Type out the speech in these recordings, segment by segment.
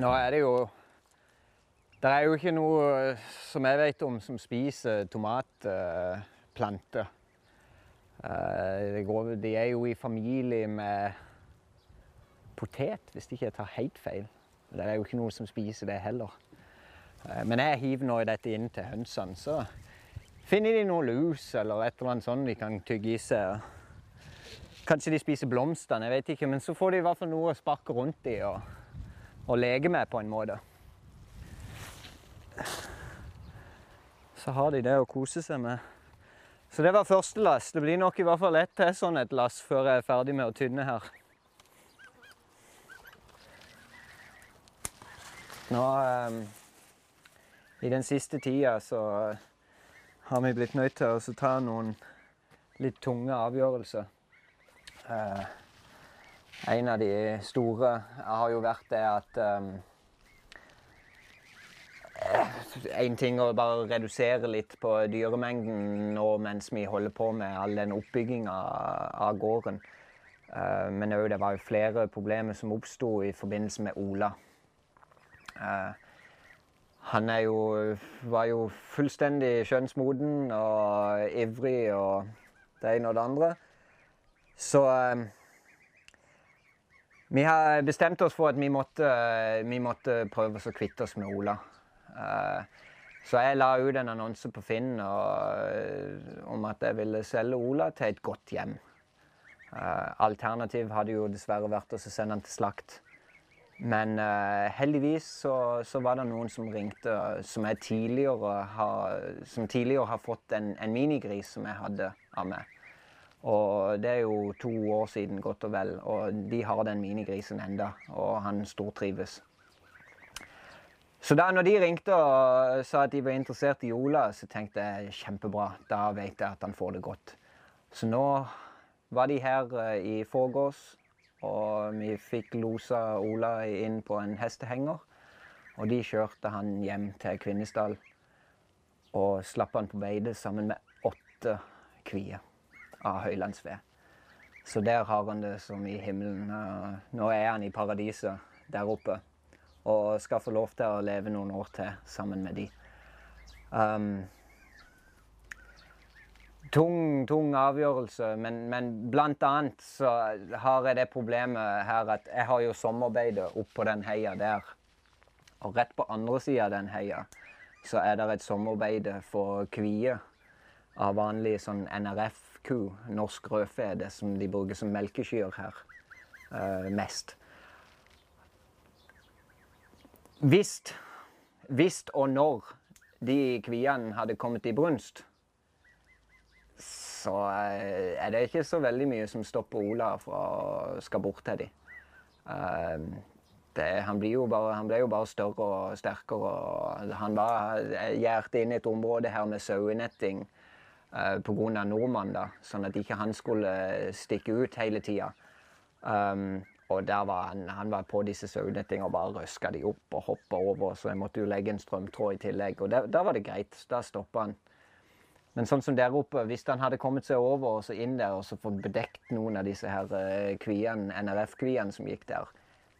Nå er det jo Det er jo ikke noe som jeg vet om som spiser tomatplanter. Uh, de er jo i familie med potet, hvis ikke jeg tar helt feil. Det er jo ikke noe som spiser det heller. Uh, men jeg hiver nå dette inn til hønsene, så finner de noe lus eller et eller annet sånt de kan tygge i seg. Kanskje de spiser blomstene, jeg vet ikke, men så får de i hvert fall noe å sparke rundt i og, og legeme, på en måte. Så har de det å kose seg med. Så det var første lass. Det blir nok i hvert fall ett til sånn et lass før jeg er ferdig med å tynne her. Nå um, I den siste tida så har vi blitt nødt til å ta noen litt tunge avgjørelser. Uh, en av de store har jo vært det at um, en ting å bare redusere litt på dyremengden nå mens vi holder på med all den oppbygginga av gården. Uh, men òg det var jo flere problemer som oppsto i forbindelse med Ola. Uh, han jo, var jo fullstendig skjønnsmoden og ivrig og det ene og det andre. Så uh, vi har bestemt oss for at vi måtte, vi måtte prøve å kvitte oss med Ola. Eh, så jeg la ut en annonse på Finn og, eh, om at jeg ville selge Ola til et godt hjem. Eh, alternativ hadde jo dessverre vært å sende han til slakt. Men uh, heldigvis så, så, var det noen som ringte som, tidligere har, som tidligere har fått en, en, minigris som jeg hadde av meg. Og det er jo to år siden godt og vel, og de har den minigrisen enda, og han stortrives. Så da når de ringte og sa at de var interessert i Ola, så tenkte jeg kjempebra. Da vet jeg at han får det godt. Så nå var de her eh, i forgårs, og vi fikk losa Ola inn på en hestehenger. Og de kjørte han hjem til Kvinesdal og slapp han på beite sammen med åtte kvier av høylandsved. Så der har han det som i himmelen. Nå er han i paradiset der oppe og skal få lov til å leve noen år til sammen med de. Um, tung, tung avgjørelse, men, men, blant annet så har jeg det problemet her at jeg har jo sommerbeide oppå den heia der. Og rett på andre sida av den heia så er det et sommerbeide for kvier av vanlig sånn NRF-ku, norsk rødfede, som de bruker som melkekyr her uh, mest. Hvis, og når de kviene hadde kommet i brunst, så eh, er det ikke så veldig mye som stopper Ola fra å skal bort til dem. Uh, det, han, blir jo bare, ble jo bare større og sterkere. Og han var gjerdet inn i et område her med sauenetting uh, eh, pga. nordmannen, da, sånn at ikke han skulle stikke ut hele tida. Um, og der var han, han var på disse sauenettingene og bare røska de opp og hoppa over. Så jeg måtte jo legge en strømtråd i tillegg. Og da var det greit. Da stoppa han. Men sånn som der oppe, hvis han hadde kommet seg over og så inn der og så fått bedekt noen av disse her eh, kviene, NRF-kviene som gikk der,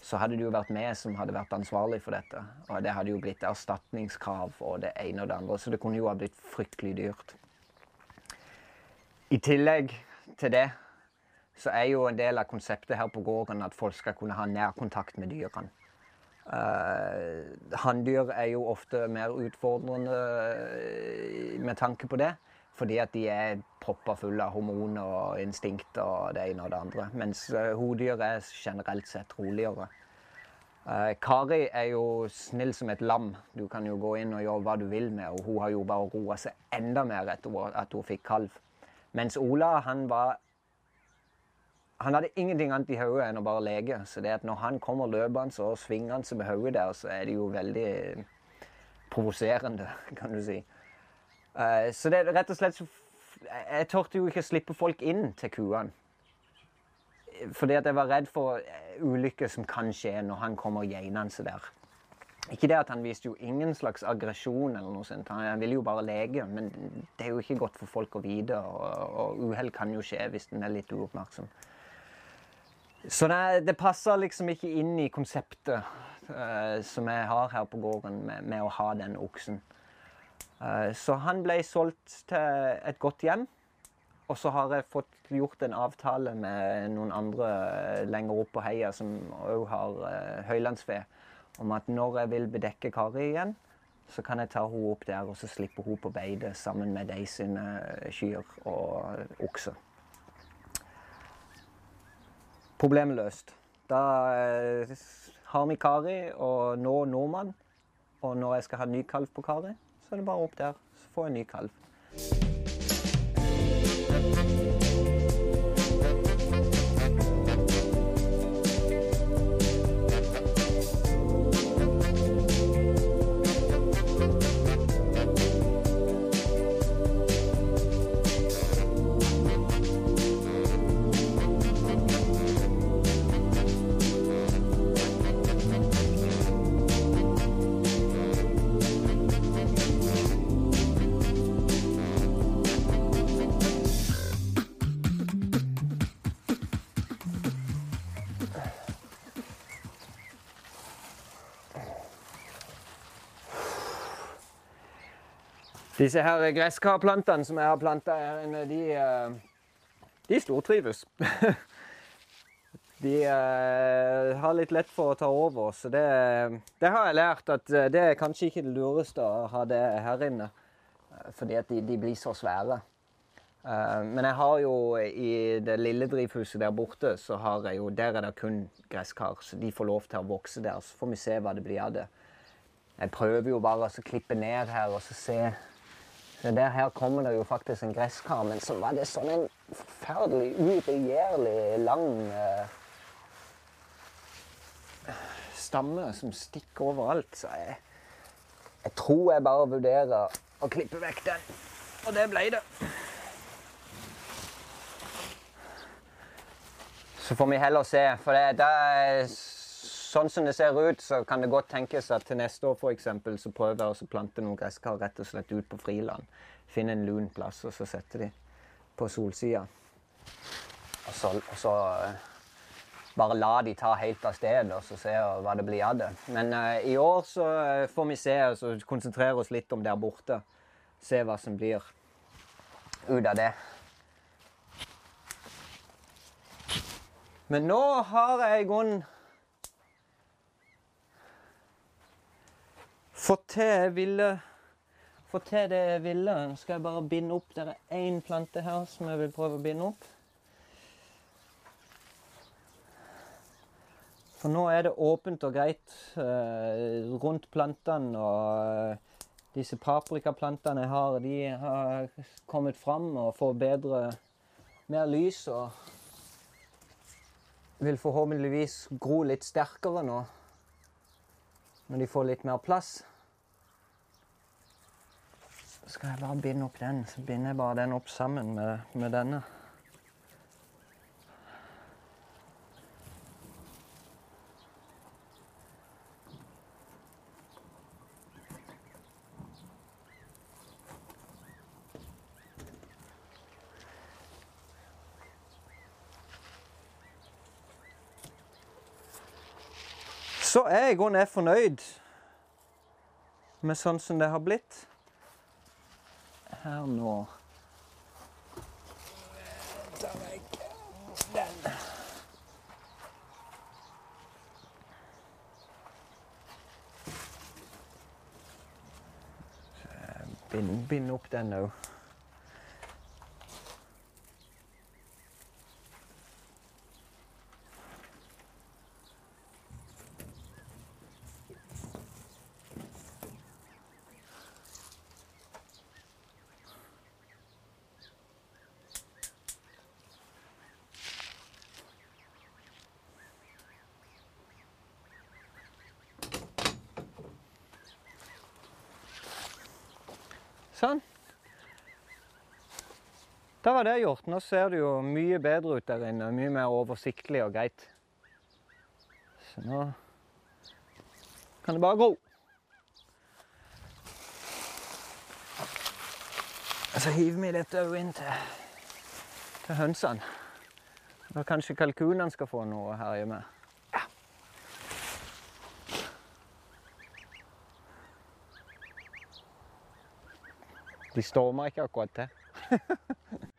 så hadde det jo vært meg som hadde vært ansvarlig for dette. Og det hadde jo blitt erstatningskrav og det ene og det andre. Så det kunne jo ha blitt fryktelig dyrt. I tillegg til det så er jo en del av konseptet her på gården at folk skal kunne ha nærkontakt med dyrene. Uh, Hanndyr er jo ofte mer utfordrende uh, med tanke på det. Fordi at de er proppa fulle av hormoner og instinkt og det ene og det andre. Mens uh, hodyr er generelt sett roligere. Uh, Kari er jo snill som et lam. Du kan jo gå inn og gjøre hva du vil med og Hun har jo bare roa seg enda mer etter at hun fikk kalv. Mens Ola han var han hadde ingenting annet i hodet enn å bare leke. Så det at når han kommer løpende og svingende med hodet der, så er det jo veldig provoserende, kan du si. Uh, så det rett og slett så Jeg torde jo ikke slippe folk inn til kuene. Fordi at jeg var redd for ulykker som kan skje når han kommer geinende der. Ikke det at han viste jo ingen slags aggresjon, eller noe sånt. Han ville jo bare leke. Men det er jo ikke godt for folk å vite, og, og uhell kan jo skje hvis en er litt uoppmerksom. Så det, det passer liksom ikke inn i konseptet uh, som jeg har her på gården med, med å ha den oksen. Uh, så han ble solgt til et godt hjem. Og så har jeg fått gjort en avtale med noen andre eh, lenger opp på heia som òg har uh, høylandsfe, om at når jeg vil bedekke Kari igjen, så kan jeg ta henne opp der og så slippe henne på beite sammen med de sine kyr og okser. Problemet løst. Da eh, har vi Kari og nå nordmann. Og når jeg skal ha ny kalv på Kari, så er det bare opp der. Så får jeg ny kalv. Disse her gresskarplantene som jeg har planta her inne, de, eh, de stortrives. De eh, har litt lett for å ta over, så det, det har jeg lært at eh, det er kanskje ikke det lureste å ha det her inne. Fordi at de, de blir så svære. Men jeg har jo i det lille drivhuset der borte, så har jeg jo, der er det kun gresskar. Så de får lov til å vokse der. Så får vi se hva det blir av det. Jeg prøver jo bare å klippe ned her og så se så der her kommer det jo faktisk en gresskar, men så var det sånn en forferdelig uregjerlig lang uh, stamme som stikker overalt. Så jeg, jeg tror jeg bare vurderer å klippe vekk den. Og det ble det. Så får vi heller se, for det, det sånn som det ser ut, så kan det godt tenkes at til neste år for eksempel, så prøver jeg å plante noen gresskar rett og slett ut på friland. Finne en lun plass, og så sette de på solsida. Og så, og så uh, bare la de ta helt av sted, og så se hva det blir av det. Men uh, i år så uh, får vi se og så konsentrere oss litt om der borte. Se hva som blir ut av det. Men nå har jeg i grunnen fått til ville Få til det jeg ville. Skal jeg bare binde opp. Det er én plante her som jeg vil prøve å binde opp. For nå er det åpent og greit eh, rundt plantene. Og disse paprikaplantene jeg har, de har kommet fram og får bedre mer lys. Og vil forhåpentligvis gro litt sterkere nå når de får litt mer plass. Skal jeg bare binde opp den. Så binder jeg bare den opp sammen med, med denne. Så er jeg i grunnen fornøyd med sånn som det har blitt her nå Ta vekk den. Bind, bind Sånn. Da var det gjort. Nå ser det jo mye bedre ut der inne. Mye mer oversiktlig og greit. Så nå kan det bare gro. Så hiver vi dette òg inn til, til hønsene. Da kanskje kalkunene skal få noe å herje med. De stormer ikke akkurat til.